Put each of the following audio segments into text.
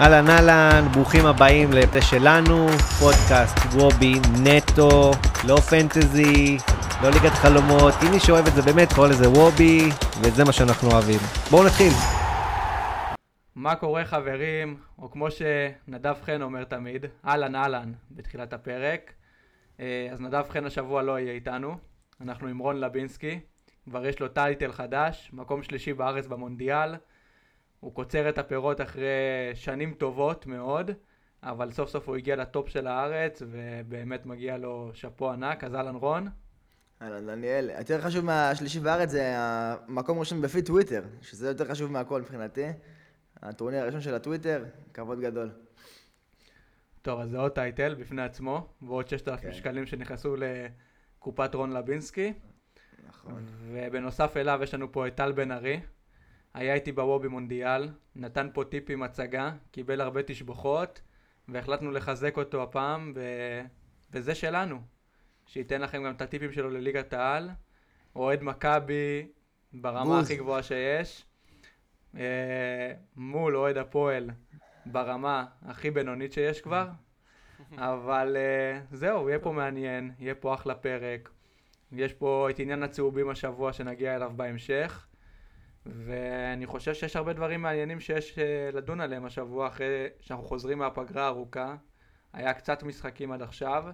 אהלן אהלן, ברוכים הבאים לפה שלנו, פודקאסט וובי נטו, לא פנטזי, לא ליגת חלומות, אם מי שאוהב את זה באמת קורא לזה וובי, וזה מה שאנחנו אוהבים. בואו נתחיל. מה קורה חברים, או כמו שנדב חן אומר תמיד, אהלן אהלן בתחילת הפרק. אה, אז נדב חן השבוע לא יהיה איתנו, אנחנו עם רון לבינסקי, כבר יש לו טייטל חדש, מקום שלישי בארץ במונדיאל. הוא קוצר את הפירות אחרי שנים טובות מאוד, אבל סוף סוף הוא הגיע לטופ של הארץ, ובאמת מגיע לו שאפו ענק, אז אהלן רון. אהלן דניאל, יותר חשוב מהשלישי בארץ זה המקום הראשון בפיד טוויטר, שזה יותר חשוב מהכל מבחינתי. הטורניר הראשון של הטוויטר, כבוד גדול. טוב, אז זה עוד title בפני עצמו, ועוד 6,000 כן. שקלים שנכנסו לקופת רון לבינסקי. נכון. ובנוסף אליו יש לנו פה את טל בן ארי, היה איתי בוובי מונדיאל, נתן פה טיפים הצגה, קיבל הרבה תשבוכות, והחלטנו לחזק אותו הפעם, ו... וזה שלנו, שייתן לכם גם את הטיפים שלו לליגת העל, אוהד מכבי ברמה בוז. הכי גבוהה שיש, אה, מול אוהד הפועל ברמה הכי בינונית שיש כבר, אבל אה, זהו, יהיה פה מעניין, יהיה פה אחלה פרק. יש פה את עניין הצהובים השבוע שנגיע אליו בהמשך. ואני חושב שיש הרבה דברים מעניינים שיש אה, לדון עליהם השבוע אחרי שאנחנו חוזרים מהפגרה הארוכה. היה קצת משחקים עד עכשיו,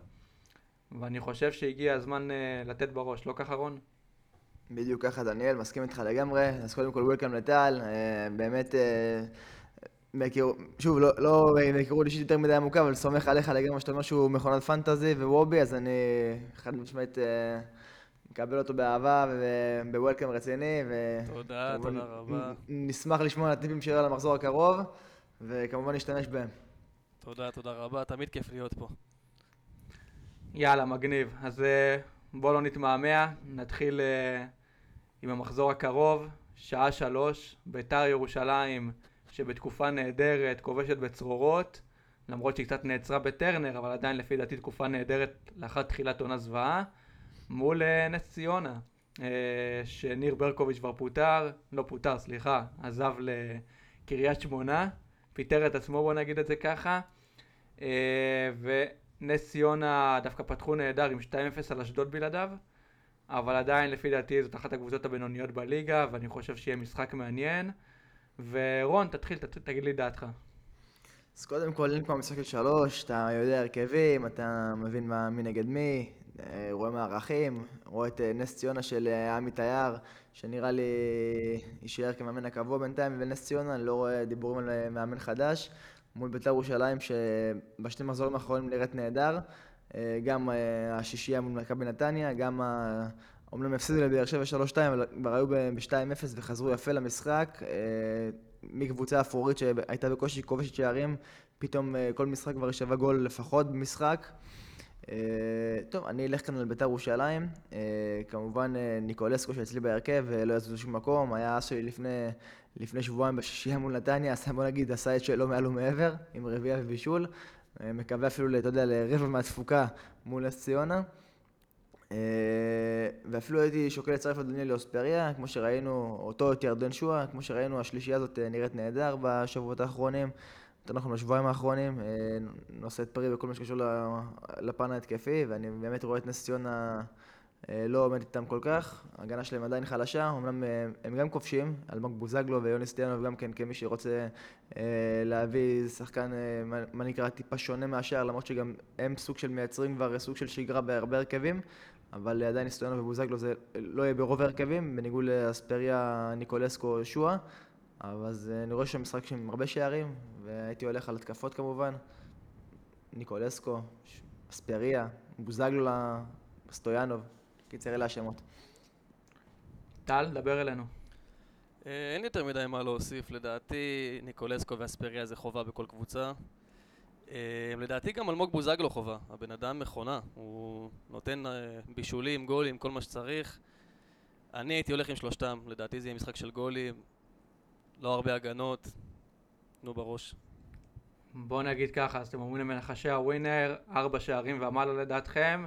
ואני חושב שהגיע הזמן אה, לתת בראש, לא ככה רון? בדיוק ככה דניאל, מסכים איתך לגמרי. אז קודם כל וולקאם לטל, אה, באמת, מהכיר... שוב, לא, לא מהיכרות אישית יותר מדי עמוקה, אבל סומך עליך לגמרי שאתה אומר שהוא מכונת פנטזי ווובי, אז אני חד משמעית אה, מקבל אותו באהבה ובוולקאם רציני. ו... תודה, כמובן, תודה רבה. נשמח לשמוע על הטיפים שלו למחזור הקרוב, וכמובן נשתמש בהם. תודה, תודה רבה, תמיד כיף להיות פה. יאללה, מגניב. אז אה, בואו לא נתמהמה, נתחיל אה, עם המחזור הקרוב, שעה שלוש, ביתר ירושלים, שבתקופה נהדרת, כובשת בצרורות, למרות שהיא קצת נעצרה בטרנר, אבל עדיין לפי דעתי תקופה נהדרת לאחר תחילת עונה זוועה, מול אה, נס ציונה, אה, שניר ברקוביץ' כבר פוטר, לא פוטר, סליחה, עזב לקריית שמונה, פיטר את עצמו, בוא נגיד את זה ככה, אה, ונס ציונה דווקא פתחו נהדר עם 2-0 על אשדוד בלעדיו, אבל עדיין לפי דעתי זאת אחת הקבוצות הבינוניות בליגה, ואני חושב שיהיה משחק מעניין. ורון, תתחיל, ת, תגיד לי דעתך. אז קודם כל, אין כמו משחק של שלוש, אתה יודע הרכבים, אתה מבין מה, מי נגד מי, רואה מערכים, רואה את אה, נס ציונה של אה, עמי תייר, שנראה לי יישאר כמאמן הקבוע בינתיים בנס ציונה, אני לא רואה דיבורים על אה, מאמן חדש, מול בית"ר ירושלים שבשני מחזורים האחרונים נראית נהדר, אה, גם אה, השישייה מול מכבי נתניה, גם ה... אומנם הפסידו לבאר שבע 3-2, אבל כבר היו ב-2-0 וחזרו יפה למשחק. אה, מקבוצה אפורית שהייתה בקושי כובשת שערים, פתאום אה, כל משחק כבר שווה גול לפחות במשחק. אה, טוב, אני אלך כאן על בית"ר ירושלים. אה, כמובן אה, ניקולסקו שאצלי בהרכב לא יזוז לשום מקום, היה אס שלי לפני, לפני שבועיים בשישייה מול נתניה, עשה בוא נגיד עשה את שלו מעל ומעבר, עם רביעייה ובישול. מקווה אפילו, אתה יודע, לרבע מהתפוקה מול נס ציונה. ואפילו הייתי שוקל לצרף את דניאל לאוספריה, כמו שראינו, אותו את ירדן שואה, כמו שראינו, השלישייה הזאת נראית נהדר בשבועות האחרונים, יותר נכון בשבועיים האחרונים, אה, נושאת פרי בכל מה שקשור לפן ההתקפי, ואני באמת רואה את נס ציונה אה, לא עומד איתם כל כך, ההגנה שלהם עדיין חלשה, אמנם אה, הם גם כובשים, אלמוג בוזגלו ויוני סטיאנוב גם כן כמי שרוצה להביא שחקן, מה- נקרא, טיפה שונה מהשאר, למרות שגם הם סוג של מייצרים כבר סוג של שגרה בהרבה הרכבים. אבל עדיין סטויאנו ובוזגלו זה לא יהיה ברוב ההרכבים, בניגוד לאספריה, ניקולסקו, שואה. אבל אז אה, אני רואה שם משחק עם הרבה שערים, והייתי הולך על התקפות כמובן. ניקולסקו, אספריה, בוזגלו, סטויאנוב. קיצר, אלה השמות. טל, דבר אלינו. אה, אין יותר מדי מה להוסיף, לדעתי ניקולסקו ואספריה זה חובה בכל קבוצה. אה, לדעתי גם אלמוג בוזגלו חובה, הבן אדם מכונה, הוא נותן בישולים, גולים, כל מה שצריך. אני הייתי הולך עם שלושתם, לדעתי זה יהיה משחק של גולים, לא הרבה הגנות, תנו בראש. בוא נגיד ככה, אז אתם אומרים למנחשי הווינר, ארבע שערים ומעלה לדעתכם.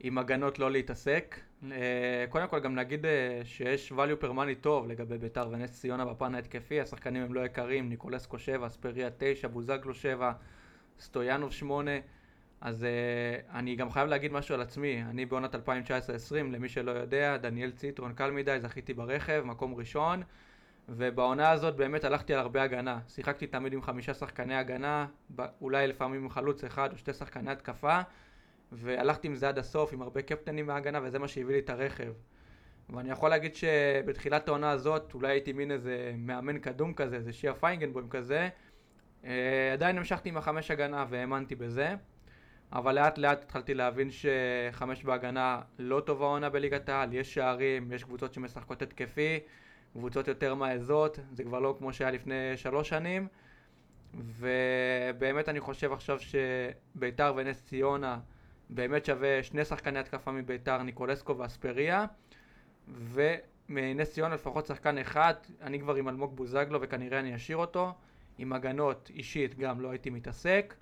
עם הגנות לא להתעסק. אה, קודם כל גם נגיד אה, שיש value per money טוב לגבי ביתר ונס ציונה בפן ההתקפי, השחקנים הם לא יקרים, ניקולסקו 7, אספריה 9, בוזגלו 7, סטויאנוב 8, אז uh, אני גם חייב להגיד משהו על עצמי, אני בעונת 2019-2020, למי שלא יודע, דניאל ציטרון קל מדי, זכיתי ברכב, מקום ראשון, ובעונה הזאת באמת הלכתי על הרבה הגנה, שיחקתי תמיד עם חמישה שחקני הגנה, אולי לפעמים עם חלוץ אחד או שתי שחקני התקפה, והלכתי עם זה עד הסוף, עם הרבה קפטנים מההגנה, וזה מה שהביא לי את הרכב. ואני יכול להגיד שבתחילת העונה הזאת, אולי הייתי מין איזה מאמן קדום כזה, איזה שיה פיינגנבוים כזה, אה, עדיין המשכתי עם החמש הגנה והאמנתי בזה, אבל לאט לאט התחלתי להבין שחמש בהגנה לא טובה עונה בליגת העל, יש שערים, יש קבוצות שמשחקות התקפי, קבוצות יותר מעזות, זה כבר לא כמו שהיה לפני שלוש שנים, ובאמת אני חושב עכשיו שביתר ונס ציונה באמת שווה שני שחקני התקפה מביתר, ניקולסקו ואספריה, ומנס ציונה לפחות שחקן אחד, אני כבר עם אלמוג בוזגלו וכנראה אני אשאיר אותו, עם הגנות אישית גם לא הייתי מתעסק.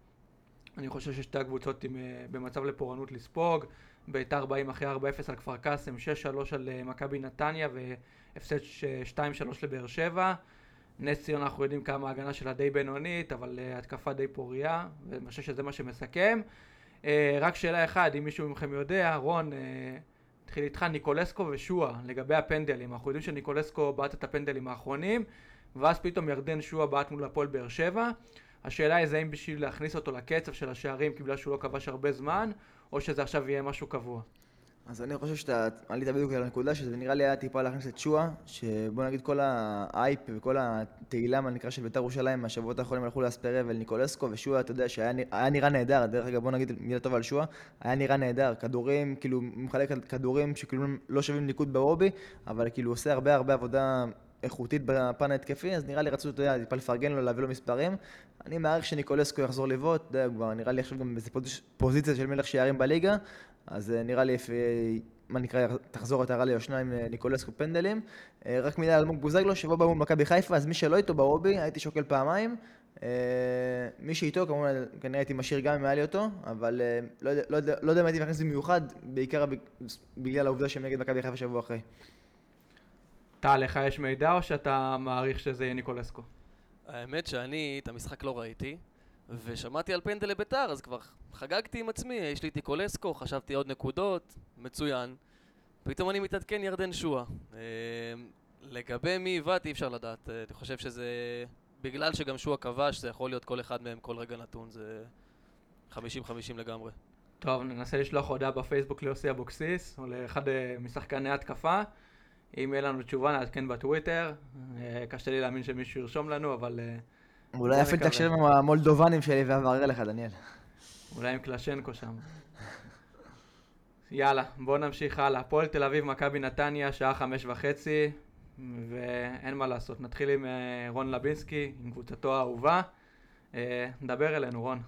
אני חושב ששתי הקבוצות עם, אה, במצב לפורענות לספוג, ביתר באים אחרי 4-0 על כפר קאסם, 6-3 על אה, מכבי נתניה והפסד 2-3 לבאר שבע. נס ציונה אנחנו יודעים כמה ההגנה שלה די בינונית, אבל uh, התקפה די פורייה, ואני חושב שזה מה שמסכם. Uh, רק שאלה אחת, אם מישהו מכם יודע, רון, התחיל איתך ניקולסקו ושועה לגבי הפנדלים. אנחנו יודעים שניקולסקו בעט את הפנדלים האחרונים, ואז פתאום ירדן שועה בעט מול הפועל באר שבע. השאלה היא זה אם בשביל להכניס אותו לקצב של השערים, כי בגלל שהוא לא כבש הרבה זמן, או שזה עכשיו יהיה משהו קבוע. אז אני חושב שאתה עלית בדיוק על הנקודה, שזה נראה לי היה טיפה להכניס את שואה, שבוא נגיד כל האייפ וכל התהילה, מה נקרא, של בית"ר ירושלים, מהשבועות האחרונים הלכו לאספריה ולניקולסקו, ושואה, אתה יודע, שהיה נראה נהדר, דרך אגב, בוא נגיד מילה טובה על שואה, היה נראה נהדר, כדורים, כאילו, מחלק כדורים שכאילו לא שווים ניקוד ברובי, אבל כאילו עושה הרבה הרבה עבודה איכותית בפן ההתקפי, אז נראה לי רצו, אתה יודע, טיפה לפרגן לו, להביא לו מספרים. אני מעריך שניקולסקו יחזור לבעוט, אתה יודע, כבר נראה לי עכשיו גם באיזה פוזיציה של מלך שערים בליגה, אז אה, נראה לי, מה נקרא, תחזור את הרלי או שניים אה, ניקולסקו פנדלים. אה, רק מילה אלמוג בוזגלו, שבוע בא מול מכבי חיפה, אז מי שלא איתו ברובי, הייתי שוקל פעמיים. מי שאיתו, כמובן, כנראה הייתי משאיר גם אם היה לי אותו, אבל לא לא לא יודע אם הייתי מכניס במיוחד, בעיקר בגלל העובדה שהם נגד מכבי חיפה שבוע אחרי. טל, לך יש מידע או שאתה מעריך שזה יהיה ניקולסקו? האמת שאני את המשחק לא ראיתי, ושמעתי על פנדל לביתר, אז כבר חגגתי עם עצמי, יש לי טיקולסקו, חשבתי עוד נקודות, מצוין. פתאום אני מתעדכן ירדן שואה. אה, לגבי מי הבאתי אי אפשר לדעת, אה, אני חושב שזה... בגלל שגם שואה כבש, זה יכול להיות כל אחד מהם כל רגע נתון, זה 50-50 לגמרי. טוב, ננסה לשלוח הודעה בפייסבוק ליוסי אבוקסיס, או לאחד אה, משחקני התקפה. אם יהיה לנו תשובה נעדכן בטוויטר. קשה לי להאמין שמישהו ירשום לנו, אבל... אולי אפילו תקשיב עם המולדובנים שלי ואברר לך, דניאל. אולי עם קלשנקו שם. יאללה, בואו נמשיך הלאה. הפועל תל אביב, מכבי נתניה, שעה חמש וחצי, ואין מה לעשות. נתחיל עם אה, רון לבינסקי, עם קבוצתו האהובה. אה, נדבר אלינו, רון.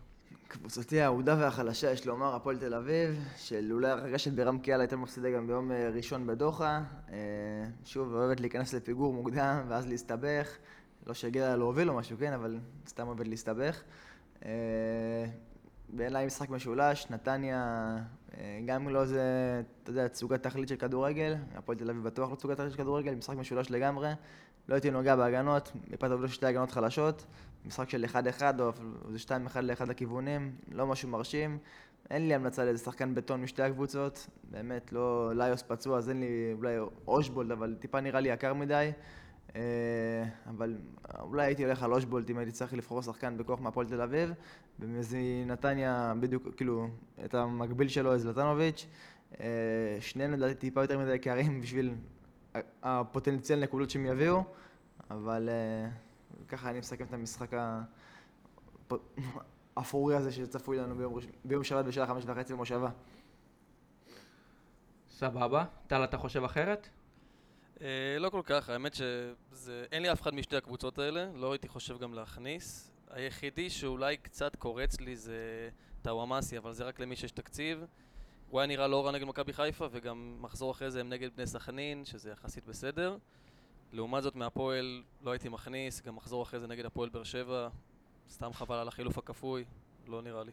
קבוצתי האהודה והחלשה, יש לומר, הפועל תל אביב, של אולי הרגשת ברם קיאל הייתה מפסידה גם ביום אה, ראשון בדוחה. שוב, אוהבת להיכנס לפיגור מוקדם ואז להסתבך. לא שהגיע להוביל או משהו, כן, אבל סתם אוהבת להסתבך. ואין להם משחק משולש, נתניה אה, גם לא זה, אתה יודע, תצוגת תכלית של כדורגל, הפועל תל אביב בטוח לא תצוגת תכלית של כדורגל, משחק משולש לגמרי, לא הייתי נוגע בהגנות, מפאת העובדה שתי הגנות חלשות, משחק של 1-1 או זה 2-1 לאחד הכיוונים, לא משהו מרשים, אין לי המלצה לאיזה שחקן בטון משתי הקבוצות, באמת לא ליוס פצוע אז אין לי אולי אושבולד, אבל טיפה נראה לי יקר מדי. אה, אבל אולי הייתי הולך על אושבולט אם הייתי צריך לבחור שחקן בכוח מהפועל תל אביב. ומנתניה בדיוק, כאילו, את המקביל שלו, זלטנוביץ'. אה, שניהם לדעתי טיפה יותר מדי יקרים בשביל הפוטנציאל נקודות שהם יביאו, אבל אה, ככה אני מסכם את המשחק האפורי הזה שצפוי לנו ביום, ביום שבת בשעה חמש וחצי במושבה. סבבה. טל, אתה חושב אחרת? אה, לא כל כך, האמת שאין לי אף אחד משתי הקבוצות האלה, לא הייתי חושב גם להכניס. היחידי שאולי קצת קורץ לי זה טאוואמאסי, אבל זה רק למי שיש תקציב. הוא היה נראה לא רע נגד מכבי חיפה, וגם מחזור אחרי זה הם נגד בני סכנין, שזה יחסית בסדר. לעומת זאת מהפועל לא הייתי מכניס, גם מחזור אחרי זה נגד הפועל באר שבע, סתם חבל על החילוף הכפוי, לא נראה לי.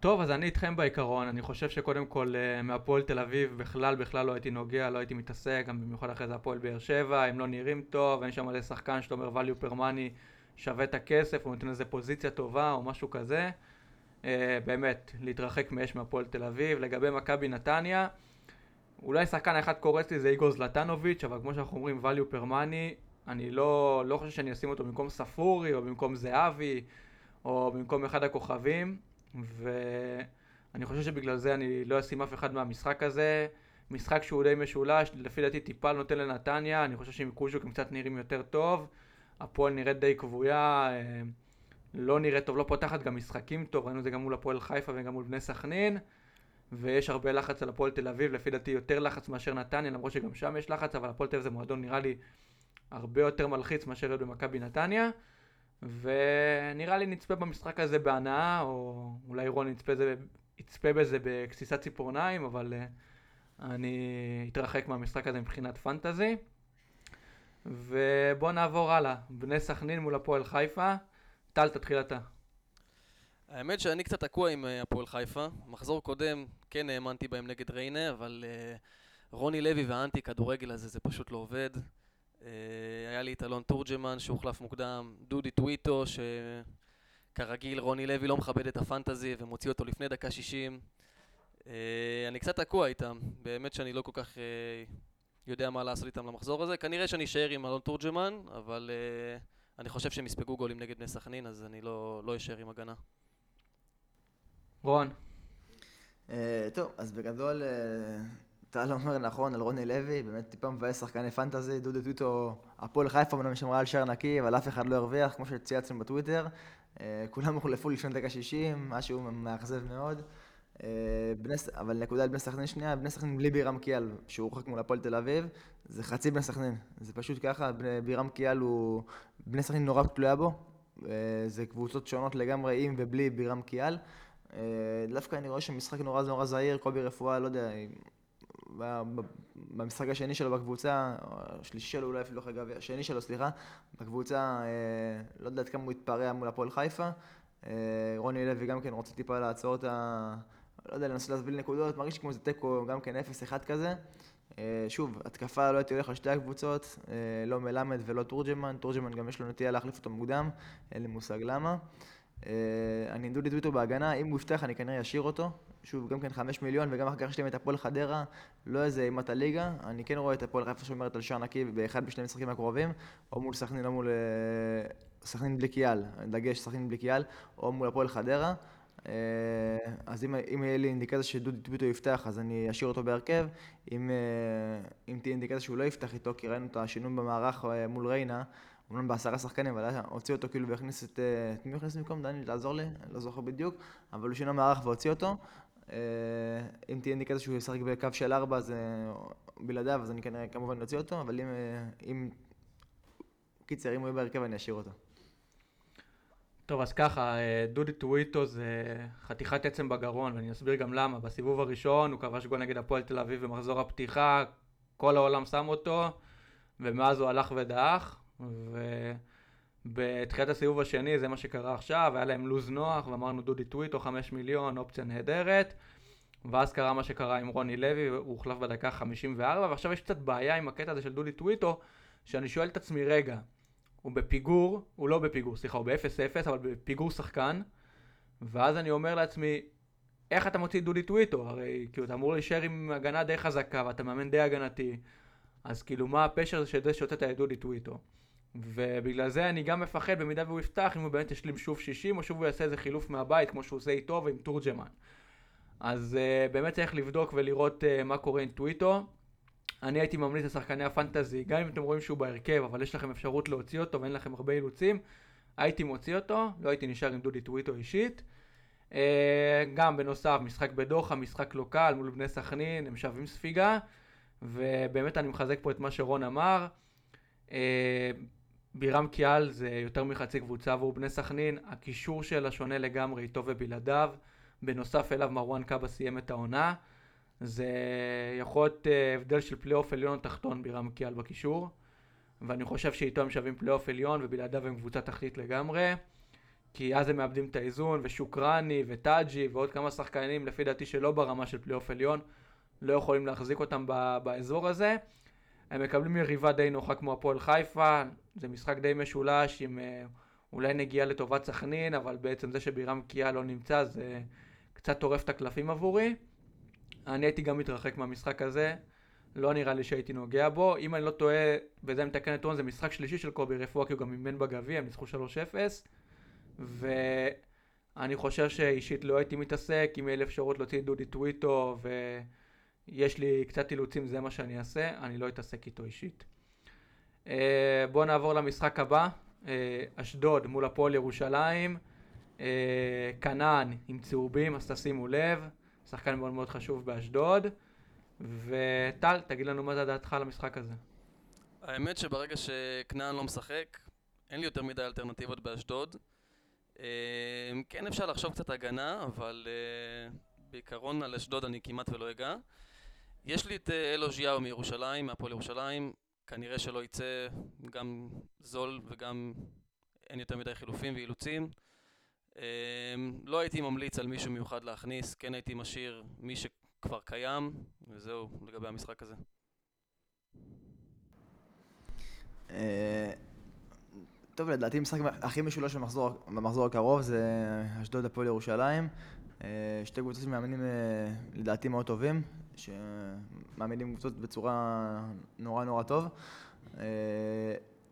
טוב, אז אני איתכם בעיקרון. אני חושב שקודם כל אה, מהפועל תל אביב בכלל בכלל לא הייתי נוגע, לא הייתי מתעסק, גם במיוחד אחרי זה הפועל באר שבע, הם לא נראים טוב, אין שם איזה שחקן שאתה אומר value per money שווה את הכסף, הוא נותן איזה פוזיציה טובה או משהו כזה. אה, באמת, להתרחק מאש מהפועל תל אביב. לגבי מכבי נתניה, אולי שחקן אחד קורץ לי זה איגור זלטנוביץ', אבל כמו שאנחנו אומרים value per money, אני לא, לא חושב שאני אשים אותו במקום ספורי או במקום זהבי או במקום אחד הכוכבים. ואני חושב שבגלל זה אני לא אשים אף אחד מהמשחק הזה. משחק שהוא די משולש, לפי דעתי טיפה נותן לנתניה, אני חושב שעם קוז'וק הם קצת נראים יותר טוב. הפועל נראית די כבויה, אה, לא נראית טוב, לא פותחת גם משחקים טוב, ראינו את זה גם מול הפועל חיפה וגם מול בני סכנין. ויש הרבה לחץ על הפועל תל אביב, לפי דעתי יותר לחץ מאשר נתניה, למרות שגם שם יש לחץ, אבל הפועל תל אביב זה מועדון נראה לי הרבה יותר מלחיץ מאשר להיות במכבי נתניה. ונראה לי נצפה במשחק הזה בהנאה, או אולי רון יצפה, יצפה בזה בגסיסת ציפורניים, אבל uh, אני אתרחק מהמשחק הזה מבחינת פנטזי. ובואו נעבור הלאה. בני סכנין מול הפועל חיפה. טל, תתחיל אתה. האמת שאני קצת תקוע עם אה, הפועל חיפה. מחזור קודם כן האמנתי בהם נגד ריינה, אבל uh, רוני לוי והאנטי כדורגל הזה זה פשוט לא עובד. אה, היה לי את אלון תורג'מן שהוחלף מוקדם, דודי טוויטו שכרגיל רוני לוי לא מכבד את הפנטזי ומוציא אותו לפני דקה שישים. אה, אני קצת תקוע איתם, באמת שאני לא כל כך אה, יודע מה לעשות איתם למחזור הזה. כנראה שאני אשאר עם אלון תורג'מן, אבל אני חושב שהם יספגו גולים נגד בני סכנין, אז אני לא, לא אשאר עם הגנה. רון. טוב, אז בגדול טל אומר נכון על רוני לוי, באמת טיפה מבאס שחקני פנטזי, דודו טויטו, הפועל חיפה אמנם שמרה על שער נקי, אבל אף אחד לא הרוויח, כמו שצייצנו בטוויטר. אה, כולם הוחלפו לפני דקה 60, משהו מאכזב מאוד. אה, אבל נקודה על בני סכנין שנייה, בני סכנין בלי בירם קיאל, שהוא הורחק מול הפועל תל אביב, זה חצי בני סכנין. זה פשוט ככה, בירם קיאל הוא... בני סכנין נורא תלויה בו. אה, זה קבוצות שונות לגמרי עם ובלי בירם קיאל. דווקא אני רואה שמשחק נורא נורא זהיר, קובי רפואה, לא יודע, במשחק השני שלו בקבוצה, השלישי שלו אולי אפילו אחרי גביע, השני שלו, סליחה, בקבוצה, אה, לא יודעת כמה הוא התפרע מול הפועל חיפה. אה, רוני לוי גם כן רוצה טיפה לעצור את ה... לא יודע, לנסות להסביל נקודות, מרגיש כמו איזה תיקו, גם כן 0-1 כזה. אה, שוב, התקפה לא הייתי הולך על שתי הקבוצות, לא מלמד ולא תורג'מן, תורג'מן גם יש לו נטייה להחליף אותו מוקדם, אין לי מושג למה. אני דודי טוויטו בהגנה, אם הוא יפתח אני כנראה אשאיר אותו, שוב, גם כן חמש מיליון, וגם אחר כך יש להם את הפועל חדרה, לא איזה אימת הליגה. אני כן רואה את הפועל חיפה שאומרת על שער נקי באחד משני המשחקים הקרובים, או מול סכנין או מול אה, סכנין בלי קיאל, דגש סכנין בלי קיאל, או מול הפועל חדרה. אה, אז אם, אם יהיה לי אינדיקציה שדודי טוויטו יפתח, אז אני אשאיר אותו בהרכב. אם, אה, אם תהיה אינדיקציה שהוא לא יפתח איתו, כי ראינו את השינוי במערך מול ריינה, אמנם בעשרה שחקנים, אבל הוציא אותו כאילו והכניס את... את מי הכניס במקום? דני, תעזור לי, אני לא זוכר בדיוק, אבל הוא שינה מערך והוציא אותו. אה, אם תהיה אינדיקציה שהוא ישחק בקו של ארבע, אז בלעדיו, אז אני כנראה כמובן אוציא אותו, אבל אם... אה, אם... קיצר, אם הוא יהיה בהרכב אני אשאיר אותו. טוב, אז ככה, אה, דודי טוויטו זה חתיכת עצם בגרון, ואני אסביר גם למה. בסיבוב הראשון הוא כבש גול נגד הפועל תל אביב במחזור הפתיחה, כל העולם שם אותו, ומאז הוא הלך ודעך, ו... בתחילת הסיבוב השני זה מה שקרה עכשיו, היה להם לוז נוח ואמרנו דודי טוויטו 5 מיליון, אופציה נהדרת. ואז קרה מה שקרה עם רוני לוי, הוא הוחלף בדקה 54 ועכשיו יש קצת בעיה עם הקטע הזה של דודי טוויטו שאני שואל את עצמי רגע, הוא בפיגור, הוא לא בפיגור, סליחה, הוא ב-0-0 אבל בפיגור שחקן. ואז אני אומר לעצמי, איך אתה מוציא דודי טוויטו? הרי כאילו אתה אמור להישאר עם הגנה די חזקה ואתה מאמן די הגנתי אז כאילו מה הפשר של זה שהוצאת את דודי טוויטו? ובגלל זה אני גם מפחד במידה והוא יפתח, אם הוא באמת ישלים שוב 60, או שוב הוא יעשה איזה חילוף מהבית, כמו שהוא עושה איתו ועם תורג'מן. אז uh, באמת צריך לבדוק ולראות uh, מה קורה עם טוויטו. אני הייתי ממליץ לשחקני הפנטזי, גם אם אתם רואים שהוא בהרכב, אבל יש לכם אפשרות להוציא אותו ואין לכם הרבה אילוצים, הייתי מוציא אותו, לא הייתי נשאר עם דודי טוויטו אישית. Uh, גם בנוסף, משחק בדוחה, משחק לא קל מול בני סכנין, הם שווים ספיגה, ובאמת אני מחזק פה את מה שרון אמר. Uh, בירם קיאל זה יותר מחצי קבוצה והוא בני סכנין, הקישור שלה שונה לגמרי איתו ובלעדיו, בנוסף אליו מרואן קאבה סיים את העונה, זה יכול להיות אה, הבדל של פלייאוף עליון תחתון בירם קיאל בקישור, ואני חושב שאיתו הם שווים פלייאוף עליון ובלעדיו הם קבוצה תחתית לגמרי. כי אז הם מאבדים את האיזון, ושוקרני, וטאג'י, ועוד כמה שחקנים, לפי דעתי שלא ברמה של פלייאוף עליון, לא יכולים להחזיק אותם ב- באזור הזה. הם מקבלים יריבה די נוחה כמו הפועל חיפה, זה משחק די משולש עם אה, אולי נגיעה לטובת סכנין, אבל בעצם זה שבירם קיאה לא נמצא זה קצת טורף את הקלפים עבורי. אני הייתי גם מתרחק מהמשחק הזה, לא נראה לי שהייתי נוגע בו. אם אני לא טועה, וזה מתקן את רון, זה משחק שלישי של קובי רפואה, כי הוא גם אימן בגביע, הם ניצחו 3-0. ואני חושב שאישית לא הייתי מתעסק, אם יהיה לי אפשרות להוציא דודי טוויטו, ויש לי קצת אילוצים, זה מה שאני אעשה, אני לא אתעסק איתו אישית. אה, בואו נעבור למשחק הבא, אה, אשדוד מול הפועל ירושלים. אה, כנען עם צהובים, אז תשימו לב, שחקן מאוד מאוד חשוב באשדוד. וטל, תגיד לנו מה דעתך על המשחק הזה. האמת שברגע שכנען לא משחק, אין לי יותר מדי אלטרנטיבות באשדוד. כן אפשר לחשוב קצת הגנה, אבל בעיקרון על אשדוד אני כמעט ולא אגע. יש לי את אה, אלו ז'יאו מירושלים, מהפועל ירושלים, כנראה שלא יצא גם זול וגם אין יותר מדי חילופים ואילוצים. אה, לא הייתי ממליץ על מישהו מיוחד להכניס, כן הייתי משאיר מי שכבר קיים, וזהו לגבי המשחק הזה. אה, טוב, לדעתי המשחק הכי משולש במחזור, במחזור הקרוב זה אשדוד הפועל ירושלים. אה, שתי קבוצות שמאמינים אה, לדעתי מאוד טובים, שמאמינים קבוצות בצורה נורא נורא טוב. אה,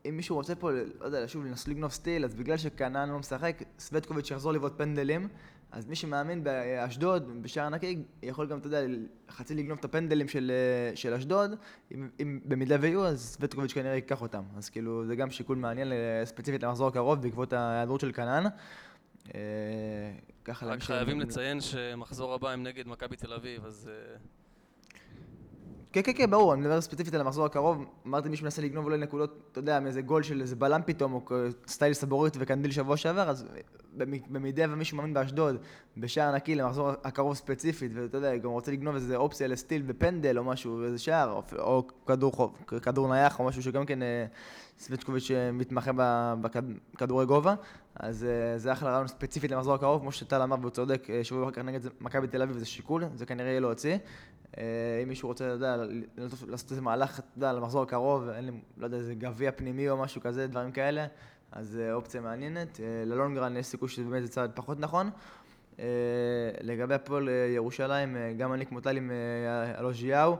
אם מישהו רוצה פה, לא יודע, שוב לנסות לגנוב סטיל, אז בגלל שכנען לא משחק, סווטקוביץ' יחזור לבעוט פנדלים. אז מי שמאמין באשדוד, בשער נקי, יכול גם, אתה יודע, חצי לגנוב את הפנדלים של, אה, של אשדוד. אם, אם במידה ויהיו, אז סווטקוביץ' כנראה ייקח אותם. אז כאילו, זה גם שיקול מעניין אה, ספציפית למחזור הקרוב, בעקבות ההיעדרות של. אה, ככה רק חייבים לציין שמחזור הבא הם נגד מכבי תל אביב, אז כן, כן, כן, ברור, אני מדבר ספציפית על המחזור הקרוב. אמרתי מי שמנסה לגנוב אולי נקודות, אתה יודע, מאיזה גול של איזה בלם פתאום, או סטייל סבורית וקנדיל שבוע שעבר, אז במ- במידה ומישהו מאמין באשדוד, בשער נקי למחזור הקרוב ספציפית, ואתה יודע, גם רוצה לגנוב איזה אופציה לסטיל בפנדל או משהו, איזה שער, או, או כדור, חוב- כדור נייח או משהו שגם כן אה, סווטקוביץ' אה, מתמחה בכדורי גובה, אז אה, זה אחלה רעיון ספציפית למחזור הקרוב, כמו שטל אמר והוא צודק, שבוע אחר כך נגד מכבי תל אביב זה שיקול, זה כנראה יהיה להוציא. אה, אם מישהו רוצה, אתה יודע, לעשות איזה מהלך, אתה יודע, למחזור הקרוב, אין לי, לא יודע, איזה גביע פנימי או משהו כזה, דברים כאלה, אז אה, אופציה מעניינת. אה, ללונגרן יש סיכוי שזה באמת צעד פחות נכון. לגבי הפועל ירושלים, גם אני כמו טל עם אלוז'יהו,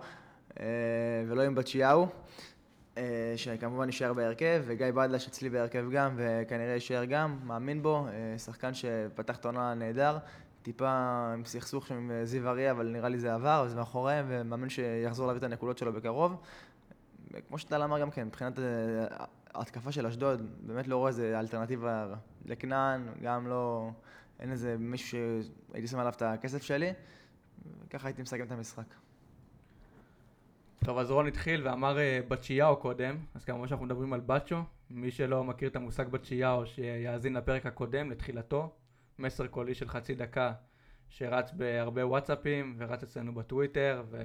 ולא עם בצ'יהו, שכמובן יישאר בהרכב, וגיא בדלש אצלי בהרכב גם, וכנראה יישאר גם, מאמין בו, שחקן שפתח את העונה נהדר. טיפה עם סכסוך שם עם אה, זיו אריה, אבל נראה לי זה עבר, וזה מאחוריהם, ומאמין שיחזור להביא את הנקודות שלו בקרוב. כמו שטל אמר גם כן, מבחינת אה, ההתקפה של אשדוד, באמת לא רואה איזה אלטרנטיבה לכנען, גם לא, אין איזה מישהו שהייתי שם עליו את הכסף שלי, וככה הייתי מסכם את המשחק. טוב, אז רון התחיל ואמר אה, בצ'יהו קודם, אז כמובן שאנחנו מדברים על בצ'ו. מי שלא מכיר את המושג בצ'יהו, שיאזין לפרק הקודם, לתחילתו. מסר קולי של חצי דקה, שרץ בהרבה וואטסאפים, ורץ אצלנו בטוויטר, ו...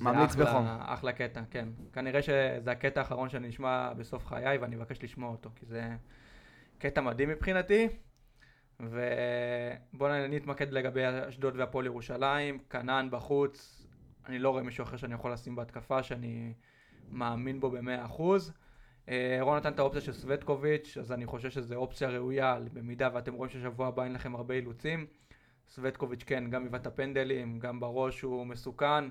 ממליץ אחלה- בחום. אחלה קטע, כן. כנראה שזה הקטע האחרון שאני אשמע בסוף חיי, ואני אבקש לשמוע אותו, כי זה קטע מדהים מבחינתי. ובואו נתמקד לגבי אשדוד והפועל ירושלים, כנען בחוץ, אני לא רואה מישהו אחר שאני יכול לשים בהתקפה, שאני מאמין בו במאה אחוז. אה, רון נתן את האופציה של סווטקוביץ', אז אני חושב שזו אופציה ראויה, במידה ואתם רואים ששבוע הבא אין לכם הרבה אילוצים. סווטקוביץ' כן, גם את הפנדלים, גם בראש הוא מסוכן.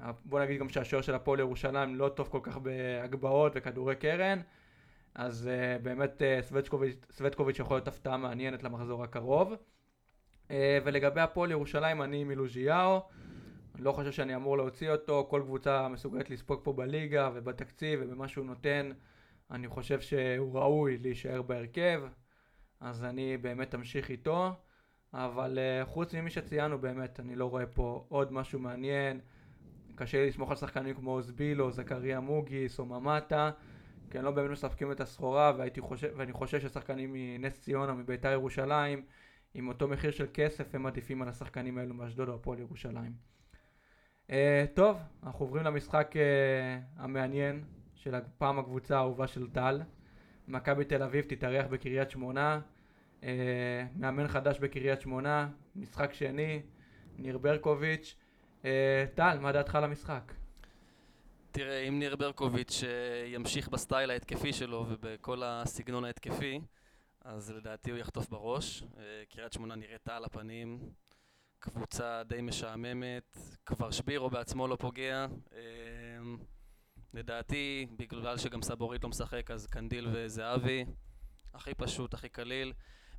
אה, בוא נגיד גם שהשוער של הפועל ירושלים לא טוב כל כך בהגבהות וכדורי קרן. אז uh, באמת uh, סווטקוביץ', סווטקוביץ' יכול להיות הפתעה מעניינת למחזור הקרוב. Uh, ולגבי הפועל ירושלים, אני עם אילוז'יאו. לא חושב שאני אמור להוציא אותו, כל קבוצה מסוגלת לספוג פה בליגה ובתקציב ובמה שהוא נותן. אני חושב שהוא ראוי להישאר בהרכב, אז אני באמת אמשיך איתו. אבל uh, חוץ ממי שציינו באמת, אני לא רואה פה עוד משהו מעניין. קשה לי לסמוך על שחקנים כמו אוזבילו, זכריה מוגיס או ממטה, כי הם לא באמת מספקים את הסחורה, חושב, ואני חושב ששחקנים מנס ציונה, מביתר ירושלים, עם אותו מחיר של כסף, הם עדיפים על השחקנים האלו מאשדוד או הפועל ירושלים. Uh, טוב, אנחנו עוברים למשחק uh, המעניין של הפעם הקבוצה האהובה של טל. מכבי תל אביב תתארח בקריית שמונה. אה, מאמן חדש בקריית שמונה, משחק שני, ניר ברקוביץ'. אה, טל, מה דעתך על המשחק? תראה, אם ניר ברקוביץ' אה, ימשיך בסטייל ההתקפי שלו ובכל הסגנון ההתקפי, אז לדעתי הוא יחטוף בראש. אה, קריית שמונה נראתה על הפנים, קבוצה די משעממת, כבר שבירו בעצמו לא פוגע. לדעתי, בגלל שגם סבורית לא משחק, אז קנדיל וזהבי. הכי פשוט, הכי קליל.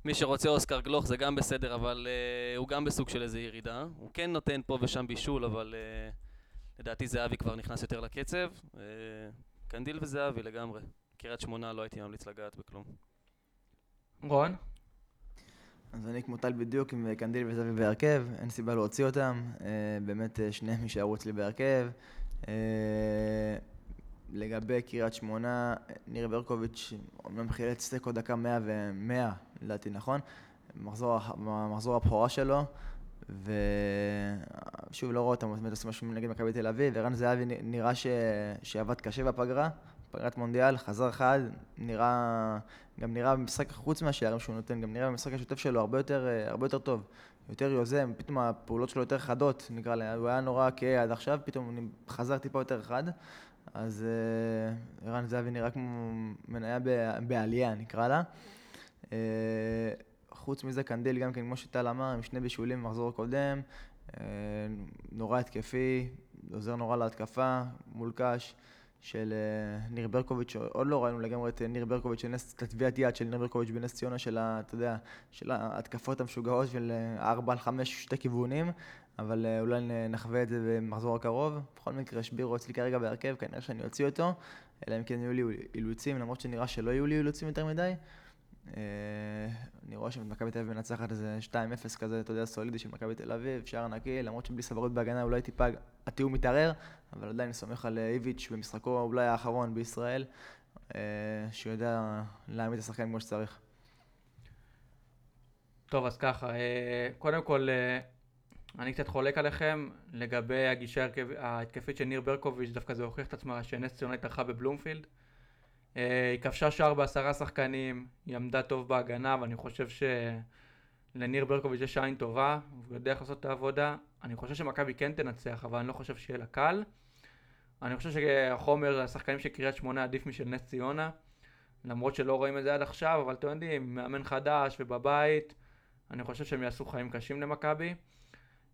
מי שרוצה אוסקר גלוך זה גם בסדר, אבל אה, הוא גם בסוג של איזה ירידה. הוא כן נותן פה ושם בישול, אבל אה, לדעתי זהבי כבר נכנס יותר לקצב. Uh, קנדיל וזהבי לגמרי. קריית שמונה לא הייתי ממליץ לגעת בכלום. רון? אז אני כמו טל בדיוק עם קנדיל וזהבי בהרכב, אין סיבה להוציא אותם, אה, באמת אה, שניהם יישארו אצלי בהרכב. אה, לגבי קריית שמונה, ניר ברקוביץ' אומנם חילץ תיקו דקה 100 ו-100, לדעתי, נכון? מחזור, מחזור הבכורה שלו, ושוב, לא רואה אותם עושים משהו נגד מכבי תל אביב, ערן זהבי נראה ש... שעבד קשה בפגרה, פגרת מונדיאל, חזר חד, נראה, גם נראה במשחק חוץ מהשערים שהוא נותן, גם נראה במשחק השוטף שלו הרבה יותר, הרבה יותר טוב, יותר יוזם, פתאום הפעולות שלו יותר חדות, נקרא לי, הוא היה נורא כהה עד עכשיו, פתאום חזר טיפה יותר חד, אז uh, ערן זהבי נראה כמו מניה בעלייה, נקרא לה. Uh, חוץ מזה, קנדיל גם כן, כמו שטל אמר, עם שני בישולים במחזור הקודם, uh, נורא התקפי, עוזר נורא להתקפה, מול קאש. של ניר ברקוביץ', עוד לא ראינו לגמרי את ניר ברקוביץ', את הטביעת יד של ניר ברקוביץ' בנס ציונה, של, ה, אתה יודע, של ההתקפות המשוגעות של 4 על 5 שתי כיוונים, אבל uh, אולי נחווה את זה במחזור הקרוב. בכל מקרה, שבירו אצלי כרגע בהרכב, כנראה שאני אוציא אותו, אלא אם כן יהיו לי אילוצים, למרות שנראה שלא יהיו לי אילוצים יותר מדי. Uh, אני רואה שמכבי תל אביב מנצחת איזה 2-0 כזה, אתה יודע, סולידי של מכבי תל אביב, שער נקי, למרות שבלי סברות בהגנה אולי טיפה התיאום מתערער, אבל עדיין סומך על איביץ' במשחקו אולי האחרון בישראל, uh, שהוא יודע להעמיד את השחקנים כמו שצריך. טוב, אז ככה, קודם כל, אני קצת חולק עליכם לגבי הגישה ההתקפית של ניר ברקוביץ', דווקא זה הוכיח את עצמה שנס ציונה התארחה בבלומפילד. אה, היא כבשה שער בעשרה שחקנים, היא עמדה טוב בהגנה, ואני חושב שלניר ברקוביץ' יש עין טובה, הוא יודע איך לעשות את העבודה. אני חושב שמכבי כן תנצח, אבל אני לא חושב שיהיה לה קל. אני חושב שהחומר, השחקנים של קריית שמונה עדיף משל נס ציונה, למרות שלא רואים את זה עד עכשיו, אבל אתם יודעים, מאמן חדש ובבית, אני חושב שהם יעשו חיים קשים למכבי.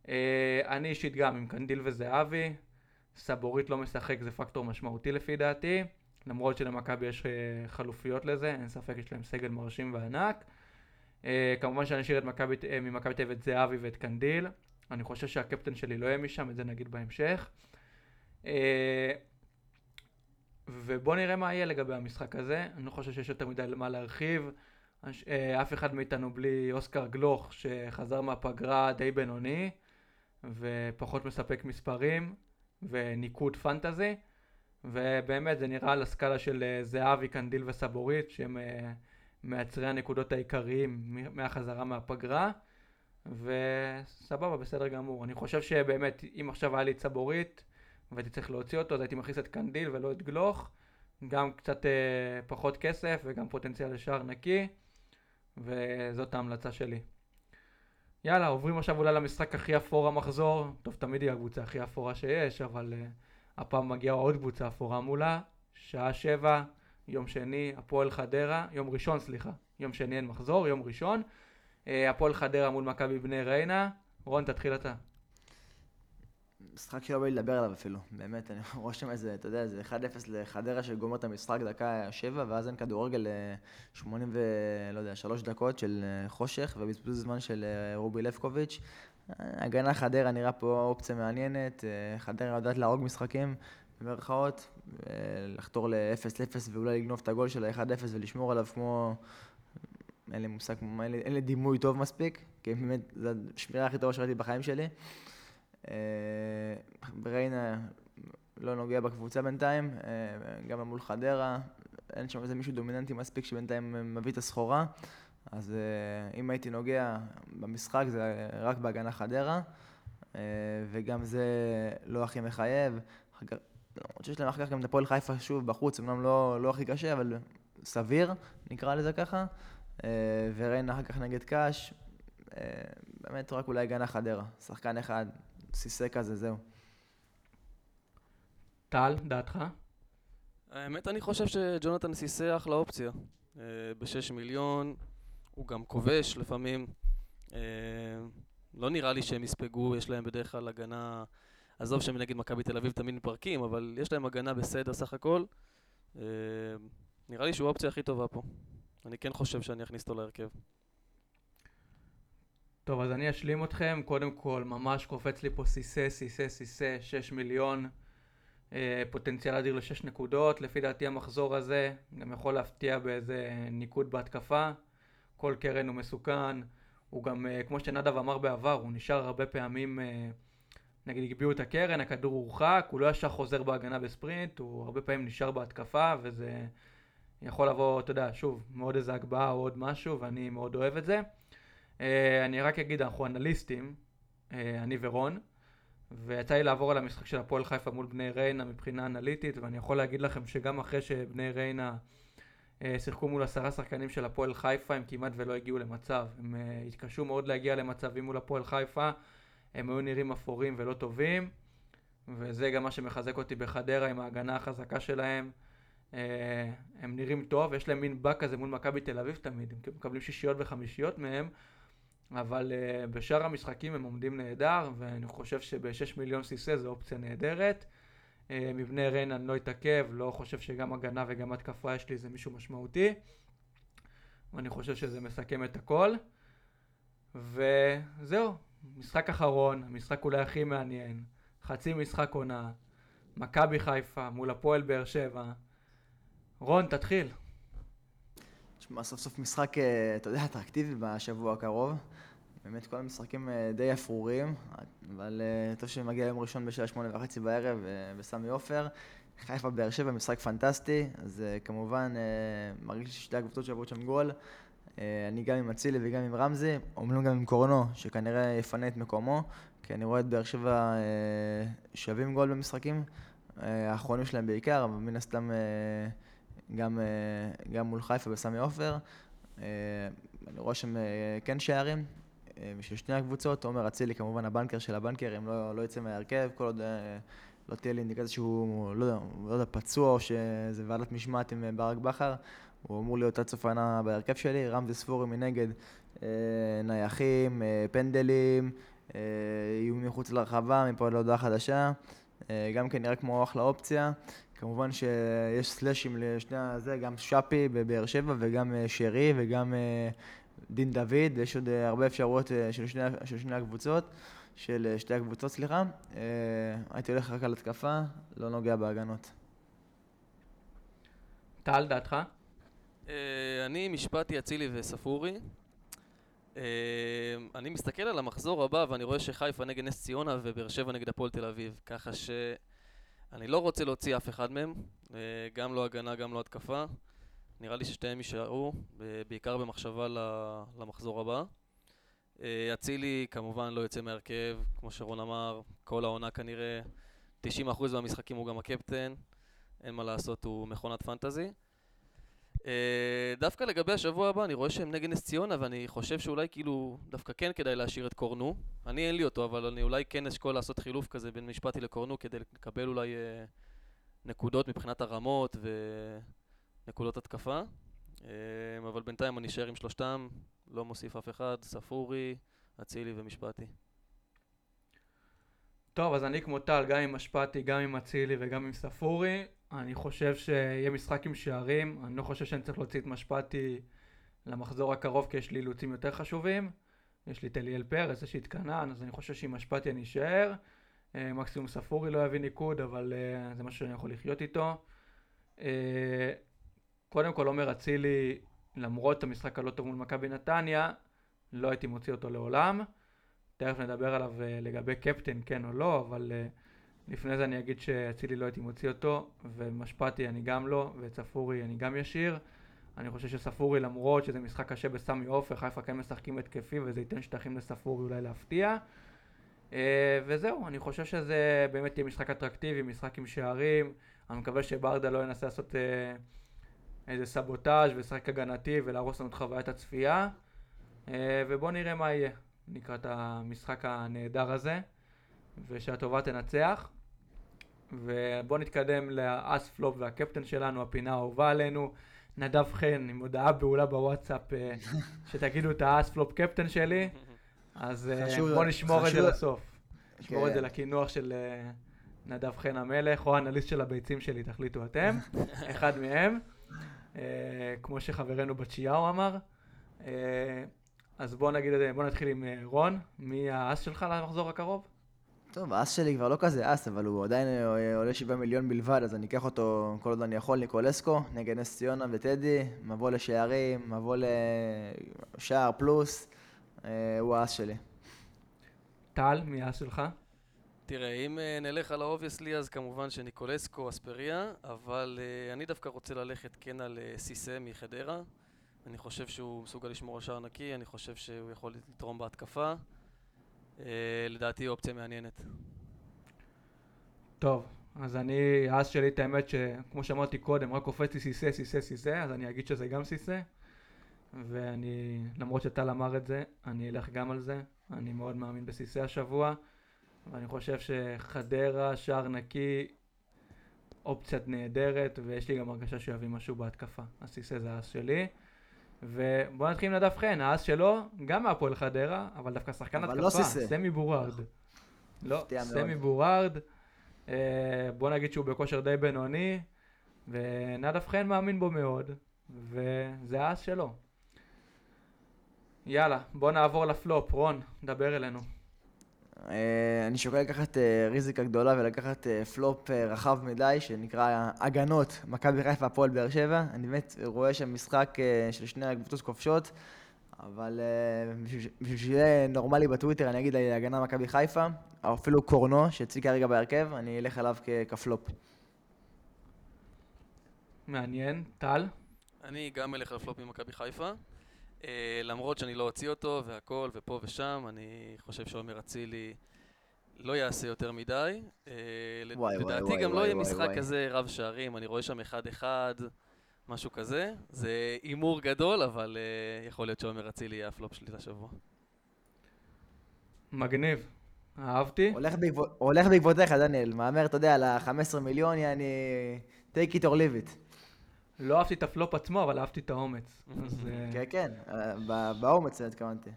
אה, אני אישית גם עם קנדיל וזהבי, סבורית לא משחק זה פקטור משמעותי לפי דעתי, למרות שלמכבי יש אה, חלופיות לזה, אין ספק יש להם סגל מרשים וענק. אה, כמובן שאני אשאיר ממכבי תל אביב את זהבי ואת קנדיל, אני חושב שהקפטן שלי לא יהיה משם, את זה נגיד בהמשך. ובואו נראה מה יהיה לגבי המשחק הזה, אני לא חושב שיש יותר מדי מה להרחיב. אף אחד מאיתנו בלי אוסקר גלוך שחזר מהפגרה די בינוני. ופחות מספק מספרים וניקוד פנטזי ובאמת זה נראה על הסקאלה של אה, זהבי, קנדיל וסבורית שהם אה, מעצרי הנקודות העיקריים מהחזרה מהפגרה וסבבה, בסדר גמור. אני חושב שבאמת אם עכשיו היה לי את סבורית והייתי צריך להוציא אותו אז הייתי מכניס את קנדיל ולא את גלוך גם קצת אה, פחות כסף וגם פוטנציאל לשער נקי וזאת ההמלצה שלי. יאללה, עוברים עכשיו אולי למשחק הכי אפור המחזור. טוב, תמיד היא הקבוצה הכי אפורה שיש, אבל uh, הפעם מגיעה עוד קבוצה אפורה מולה. שעה שבע, יום שני, הפועל חדרה, יום ראשון, סליחה. יום שני אין מחזור, יום ראשון. Uh, הפועל חדרה מול מכבי בני ריינה. רון, תתחיל אתה. משחק שלא בא לי לדבר עליו אפילו, באמת, אני רואה שם איזה, אתה יודע, איזה 1-0 לחדרה שגומר את המשחק דקה 7, ואז אין כדורגל 80 ו... לא יודע, 3 דקות של אה, חושך, ובזבוז זמן של אה, רובי לבקוביץ'. הגנה חדרה נראה פה אופציה מעניינת, אה, חדרה יודעת להרוג משחקים, במרכאות, לחתור ל-0-0 ואולי לגנוב את הגול של ה-1-0 ולשמור עליו כמו... אין לי מושג, אין לי, אין לי דימוי טוב מספיק, כי באמת, זו השמירה הכי טובה שראיתי בחיים שלי. בריינה אה, לא נוגע בקבוצה בינתיים, אה, גם מול חדרה, אין שם איזה מישהו דומיננטי מספיק שבינתיים מביא את הסחורה, אז אה, אם הייתי נוגע במשחק זה רק בהגנה חדרה, וגם זה לא הכי מחייב. למרות שיש להם אחר כך גם את הפועל חיפה שוב בחוץ, אמנם לא, לא הכי קשה, אבל סביר, נקרא לזה ככה. וריינה אחר כך נגד קאש. באמת רק אולי הגנה חדרה. שחקן אחד, סיסא כזה, זהו. טל, דעתך? האמת, אני חושב שג'ונתן סיסא אחלה אופציה. אה, בשש מיליון, הוא גם כובש לפעמים. אה, לא נראה לי שהם יספגו, יש להם בדרך כלל הגנה... עזוב שהם נגד מכבי תל אביב תמיד מפרקים, אבל יש להם הגנה בסדר סך הכל. אה, נראה לי שהוא האופציה הכי טובה פה. אני כן חושב שאני אכניס אותו להרכב. טוב, אז אני אשלים אתכם. קודם כל, ממש קופץ לי פה סיסא, סיסא, סיסא, 6 מיליון. אה, פוטנציאל אדיר ל-6 נקודות. לפי דעתי המחזור הזה גם יכול להפתיע באיזה ניקוד בהתקפה. כל קרן הוא מסוכן. הוא גם, אה, כמו שנדב אמר בעבר, הוא נשאר הרבה פעמים, אה, נגיד הגביעו את הקרן, הכדור הורחק, הוא לא ישר חוזר בהגנה בספרינט, הוא הרבה פעמים נשאר בהתקפה, וזה יכול לבוא, אתה יודע, שוב, מעוד איזה הגבהה או עוד משהו, ואני מאוד אוהב את זה. אה, אני רק אגיד, אנחנו אנליסטים, אה, אני ורון, ויצא לי לעבור על המשחק של הפועל חיפה מול בני ריינה מבחינה אנליטית, ואני יכול להגיד לכם שגם אחרי שבני ריינה אה, שיחקו מול עשרה שחקנים של הפועל חיפה, הם כמעט ולא הגיעו למצב. הם התקשו מאוד להגיע למצבים מול הפועל חיפה, הם היו נראים אפורים ולא טובים, וזה גם מה שמחזק אותי בחדרה עם ההגנה החזקה שלהם. הם נראים טוב, יש להם מין באק כזה מול מכבי תל אביב תמיד, הם מקבלים שישיות וחמישיות מהם, אבל uh, בשאר המשחקים הם עומדים נהדר, ואני חושב שב-6 מיליון סיסא זו אופציה נהדרת. Uh, מבני ריינה אני לא אתעכב, לא חושב שגם הגנה וגם התקפה יש לי איזה מישהו משמעותי, ואני חושב שזה מסכם את הכל. וזהו, משחק אחרון, המשחק אולי הכי מעניין, חצי משחק עונה, מכבי חיפה מול הפועל באר שבע. רון, תתחיל. תשמע, סוף סוף משחק, אה, אתה יודע, אטרקטיבי בשבוע הקרוב. באמת כל המשחקים אה, די אפרורים, אבל אה, טוב שמגיע יום ראשון בשעה שמונה וחצי בערב בסמי עופר. חיפה באר שבע, משחק פנטסטי, אז כמובן מרגיש ששתי הקבוצות שעברו שם גול. אני גם עם אצילי וגם עם רמזי, אומרים גם עם קורנו, שכנראה יפנה את מקומו, כי אני רואה את באר שבע שווים גול במשחקים, האחרונים שלהם בעיקר, אבל מן הסתם גם, אה, גם מול חיפה בסמי עופר. אה, אני רואה שהם אה, כן שערים בשביל שני הקבוצות. עומר אצילי כמובן הבנקר של הבנקרים, לא, לא יצא מההרכב, כל עוד לא תהיה לי אינדיקציה שהוא, לא יודע, לא יודע, פצוע או שזה ועדת משמעת עם ברק בכר. הוא אמור להיות עד סוף העונה בהרכב שלי. רמזי ספורי מנגד, נייחים, פנדלים, איומים מחוץ לרחבה, מפה להודעה חדשה. גם כן נראה כמו אחלה אופציה. כמובן שיש סלאשים לשני הזה, גם שפי בבאר שבע וגם אה, שרי וגם אה, דין דוד, יש עוד אה, הרבה אפשרויות של שני, של שני הקבוצות, של שתי הקבוצות, סליחה. הייתי הולך רק על התקפה, לא נוגע בהגנות. טל, דעתך? אני משפטי, אצילי וספורי. אני מסתכל על המחזור הבא ואני רואה שחיפה נגד נס ציונה ובאר שבע נגד הפועל תל אביב, ככה ש... אני לא רוצה להוציא אף אחד מהם, אה, גם לא הגנה, גם לא התקפה. נראה לי ששתיהם יישארו, בעיקר במחשבה למחזור הבא. אה, אצילי כמובן לא יוצא מהרכב, כמו שרון אמר, כל העונה כנראה 90% מהמשחקים הוא גם הקפטן, אין מה לעשות, הוא מכונת פנטזי. אה, דווקא לגבי השבוע הבא, אני רואה שהם נגד נס ציונה, ואני חושב שאולי כאילו, דווקא כן כדאי להשאיר את קורנו. אני אין לי אותו, אבל אני אולי כן אשקול לעשות חילוף כזה בין משפטי לקורנו, כדי לקבל אולי אה, נקודות מבחינת הרמות ונקודות התקפה. אה, אבל בינתיים אני אשאר עם שלושתם, לא מוסיף אף אחד, ספורי, אצילי ומשפטי. טוב, אז אני כמו טל, גם עם משפטי, גם עם אצילי וגם עם ספורי. אני חושב שיהיה משחק עם שערים, אני לא חושב שאני צריך להוציא את משפטי למחזור הקרוב כי יש לי אילוצים יותר חשובים. יש לי את אליאל פרס, יש לי את כנען, אז אני חושב שעם משפטי אני אשאר. אה, מקסימום ספורי לא יביא ניקוד, אבל uh, זה משהו שאני יכול לחיות איתו. Uh, קודם כל עומר אצילי, למרות המשחק הלא טוב מול מכבי נתניה, לא הייתי מוציא אותו לעולם. תכף נדבר עליו uh, לגבי קפטן, כן או לא, אבל... Uh, לפני זה אני אגיד שאצילי לא הייתי מוציא אותו, ומשפטי אני גם לא, ואת ספורי אני גם ישיר. אני חושב שספורי למרות שזה משחק קשה בסמי עופר, חיפה כן משחקים התקפי וזה ייתן שטחים לספורי אולי להפתיע. אה, וזהו, אני חושב שזה באמת יהיה משחק אטרקטיבי, משחק עם שערים. אני מקווה שברדה לא ינסה לעשות אה, איזה סבוטאז' ולשחק הגנתי ולהרוס לנו את חוויית הצפייה. אה, ובואו נראה מה יהיה לקראת המשחק הנהדר הזה, ושהטובה תנצח. ובואו נתקדם לאס פלופ והקפטן שלנו, הפינה האהובה עלינו. נדב חן עם הודעה בהולה בוואטסאפ אה, שתגידו את האס פלופ קפטן שלי, אז אה, בואו נשמור את זה לסוף. נשמור את כן. זה לקינוח של אה, נדב חן המלך, או האנליסט של הביצים שלי, תחליטו אתם, אחד מהם, כמו שחברנו בצ'יהו אמר. אז בואו נגיד, בואו נתחיל עם אה, רון, מי האס שלך למחזור הקרוב? טוב, האס שלי כבר לא כזה אס, אבל הוא עדיין אה, עולה 7 מיליון בלבד, אז אני אקח אותו כל עוד אני יכול, ניקולסקו, נגד נס ציונה וטדי, מבוא לשערים, מבוא לשער פלוס, אה, הוא האס שלי. טל, מי האס שלך? תראה, אם נלך על ה obviously, אז כמובן שניקולסקו אספריה, אבל אני דווקא רוצה ללכת כן על סיסה מחדרה. אני חושב שהוא מסוגל לשמור על שער נקי, אני חושב שהוא יכול לתרום בהתקפה. אה, לדעתי אופציה מעניינת. טוב, אז אני, האס שלי, את האמת שכמו שאמרתי קודם, רק קופץ לי סיסה, סיסה, סיסה, אז אני אגיד שזה גם סיסה. ואני, למרות שטל אמר את זה, אני אלך גם על זה. אני מאוד מאמין בסיסה השבוע, ואני חושב שחדרה, שער נקי, אופציית נהדרת, ויש לי גם הרגשה שהוא יביא משהו בהתקפה. אז סיסה זה האס שלי. ובואו נתחיל עם נדב חן, האס שלו, גם מהפועל חדרה, אבל דווקא שחקן אבל התקפה, לא. סמי בורארד. לא. סמי בורארד. אה, בוא נגיד שהוא בכושר די בינוני, ונדב חן מאמין בו מאוד, וזה האס שלו. יאללה, בוא נעבור לפלופ, רון, דבר אלינו. אה, אני שוקל לקחת אה, ריזיקה גדולה ולקחת אה, פלופ רחב מדי, שנקרא הגנות, מכבי חיפה, הפועל באר שבע. אני באמת רואה שם משחק של שני הקבוצות כובשות, אבל בשביל- שיהיה נורמלי בטוויטר, אני אגיד אה, הגנה מכבי חיפה, או אפילו קורנו, שאצלי כרגע בהרכב, אני אלך עליו כפלופ. מעניין, טל? אני גם אלך על פלופ ממכבי חיפה. אה, למרות שאני לא אוציא אותו והכל ופה ושם, אני חושב שעומר אצילי לא יעשה יותר מדי. לד- וואי, לדעתי וואי, גם לא וואי, יהיה וואי, משחק וואי. כזה רב שערים, אני רואה שם אחד-אחד, משהו כזה. זה הימור גדול, אבל אה, יכול להיות שעומר אצילי יהיה הפלופ שלי לשבוע. מגניב. אהבתי. הולך בעקבות- הולך בעקבותיך, דניאל. מהמר, אתה יודע, על ה-15 מיליון, יעני... take it or leave it. לא אהבתי את הפלופ עצמו, אבל אהבתי את האומץ. אז אה, כן, כן, אה, באומץ התכוונתי.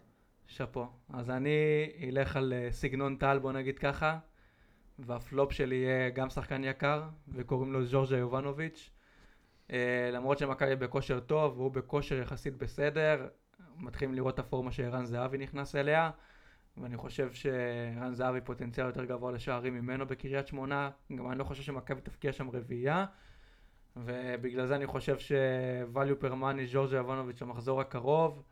שאפו. אז אני אלך על אה, סגנון טל, בוא נגיד ככה, והפלופ שלי יהיה גם שחקן יקר, וקוראים לו ז'ורג'ה יובנוביץ'. למרות שמכבי בכושר טוב, והוא בכושר יחסית בסדר, מתחילים לראות את הפורמה שערן זהבי נכנס אליה, ואני חושב שערן זהבי פוטנציאל יותר גבוה לשערים ממנו בקריית שמונה, גם אני לא חושב שמכבי תפקיע שם רביעייה. ובגלל זה אני חושב ש-value per money ז'ורג'ה יובנוביץ' במחזור הקרוב,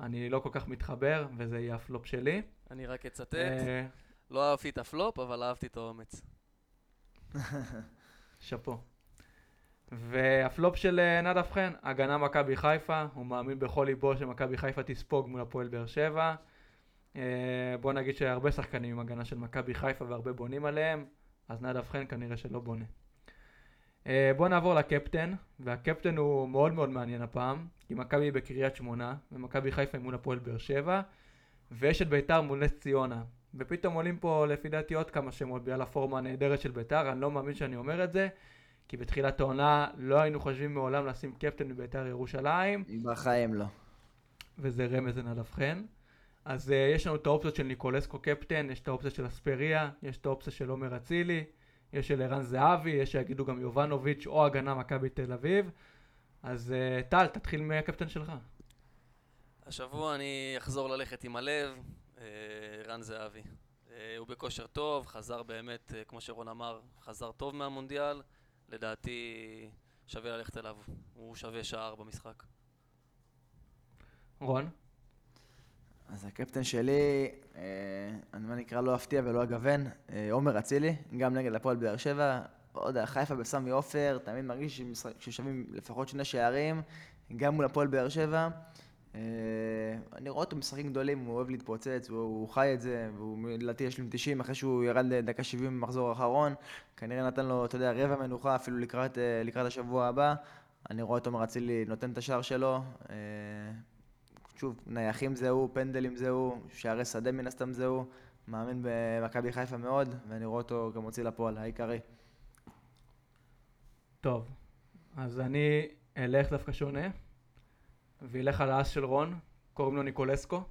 אני לא כל כך מתחבר, וזה יהיה הפלופ שלי. אני רק אצטט, אה, לא אהבתי את הפלופ, אבל אהבתי את האומץ. שאפו. והפלופ של אה, נדב חן, הגנה מכבי חיפה, הוא מאמין בכל ליבו שמכבי חיפה תספוג מול הפועל באר שבע. אה, בוא נגיד שהרבה שחקנים עם הגנה של מכבי חיפה והרבה בונים עליהם, אז נדב חן כנראה שלא בונה. אה, בוא נעבור לקפטן, והקפטן הוא מאוד מאוד מעניין הפעם, כי מכבי בקריית שמונה, ומכבי חיפה מול הפועל באר שבע, ויש את ביתר מול נס ציונה. ופתאום עולים פה לפי דעתי עוד כמה שמות בגלל הפורמה הנהדרת של ביתר, אני לא מאמין שאני אומר את זה, כי בתחילת העונה לא היינו חושבים מעולם לשים קפטן בביתר ירושלים, בחיים לא. וזה רמז לנדב חן. אז uh, יש לנו את האופציות של ניקולסקו קפטן, יש את האופציה של אספריה, יש את האופציה של עומר אצילי, יש של ערן זהבי, יש שיגידו גם יובנוביץ' או הגנה מכבי תל אביב. אז uh, טל, תתחיל מהקפטן שלך. השבוע אני אחזור ללכת עם הלב, אה, רן זהבי. אה, הוא בכושר טוב, חזר באמת, אה, כמו שרון אמר, חזר טוב מהמונדיאל. לדעתי שווה ללכת אליו, הוא שווה שער במשחק. רון? אז הקפטן שלי, אה, אני מה נקרא לא אפתיע ולא אגוון, אה, עומר אצילי, גם נגד הפועל באר שבע. יודע, חיפה בסמי עופר, תמיד מרגיש ששווים לפחות שני שערים, גם מול הפועל באר שבע. אה, אני רואה אותו משחקים גדולים, הוא אוהב להתפוצץ, הוא, חי את זה, והוא לדעתי יש לו 90 אחרי שהוא ירד לדקה 70 במחזור האחרון. כנראה נתן לו, אתה יודע, רבע מנוחה אפילו לקראת, לקראת השבוע הבא. אני רואה את עומר אצילי נותן את השער שלו. שוב, נייחים זה הוא, פנדלים זה הוא, שערי שדה מן הסתם זה הוא. מאמין במכבי חיפה מאוד, ואני רואה אותו גם מוציא לפועל, העיקרי. טוב, אז אני אלך דווקא שונה, וילך על האס של רון, קוראים לו ניקולסקו.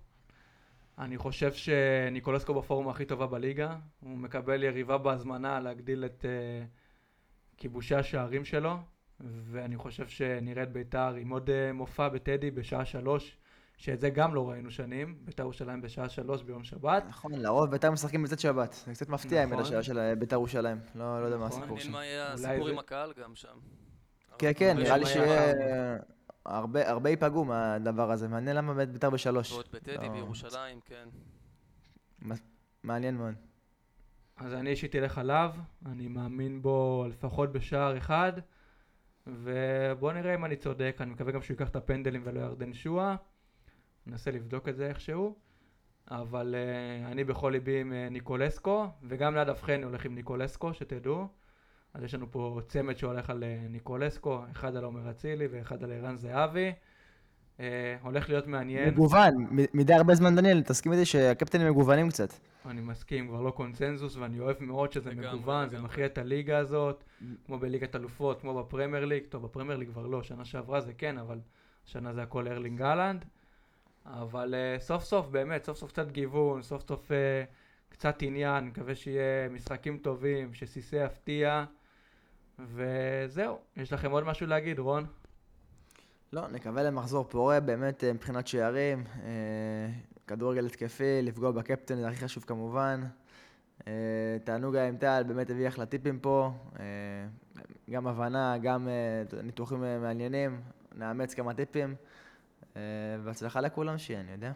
אני חושב שניקולסקו בפורום הכי טובה בליגה, הוא מקבל יריבה בהזמנה להגדיל את uh, כיבושי השערים שלו, ואני חושב שנראה את בית"ר עם עוד uh, מופע בטדי בשעה שלוש, שאת זה גם לא ראינו שנים, בית"ר ירושלים בשעה שלוש ביום שבת. נכון, לרוב בית"ר משחקים בצאת שבת. זה קצת מפתיע עם נכון. השעה של בית"ר ירושלים. לא לא יודע מה נכון. הסיפור מעניין שם. מה יהיה הסיפור עם הקהל גם שם. כן, כן, נראה לי שם שיהיה... היה הרבה הרבה ייפגעו מהדבר הזה. מעניין למה באמת בית"ר בשלוש. ועוד בטדי לא. בירושלים, כן. מעניין מאוד. אז אני אישית אלך עליו, אני מאמין בו לפחות בשער אחד, ובוא נראה אם אני צודק, אני מקווה גם שהוא ייקח את הפנדלים ולא ירדן שואה, ננסה לבדוק את זה איכשהו, אבל uh, אני בכל ליבי עם uh, ניקולסקו, וגם ליד אבחן הולך עם ניקולסקו, שתדעו. אז יש לנו פה צמד שהולך על uh, ניקולסקו, אחד על עומר אצילי ואחד על ערן זהבי. Uh, הולך להיות מעניין. מגוון, מדי הרבה זמן דניאל, תסכים איתי שהקפטנים מגוונים קצת. אני מסכים, כבר לא קונצנזוס, ואני אוהב מאוד שזה לגמרי, מגוון, זה לגמרי. מחיה את הליגה הזאת, כמו בליגת אלופות, כמו בפרמייר ליג, טוב, בפרמייר ליג כבר לא, שנה שעברה זה כן, אבל השנה זה הכל ארלינג אהלנד. אבל uh, סוף סוף, באמת, סוף סוף קצת גיוון, סוף סוף uh, קצת עניין, מקווה שיהיה משחקים טובים, שסיסי יפתיע, וזהו. יש לכם עוד משהו להגיד, רון? לא, נקווה למחזור פורה, באמת אה, מבחינת שערים, אה, כדורגל התקפי, לפגוע בקפטן זה הכי חשוב כמובן. תענוג עם טל, באמת הביא אחלה טיפים פה, גם הבנה, גם ניתוחים מעניינים, נאמץ כמה טיפים, אה, והצלחה לכולם שיהיה, אני יודע.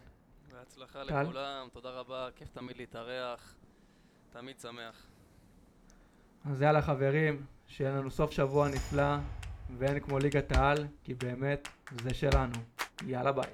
בהצלחה? לכולם, תודה רבה, כיף תמיד להתארח, תמיד שמח. אז יאללה חברים, שיהיה לנו סוף שבוע נפלא, ואין כמו ליגת העל, כי באמת, זה שלנו. יאללה ביי.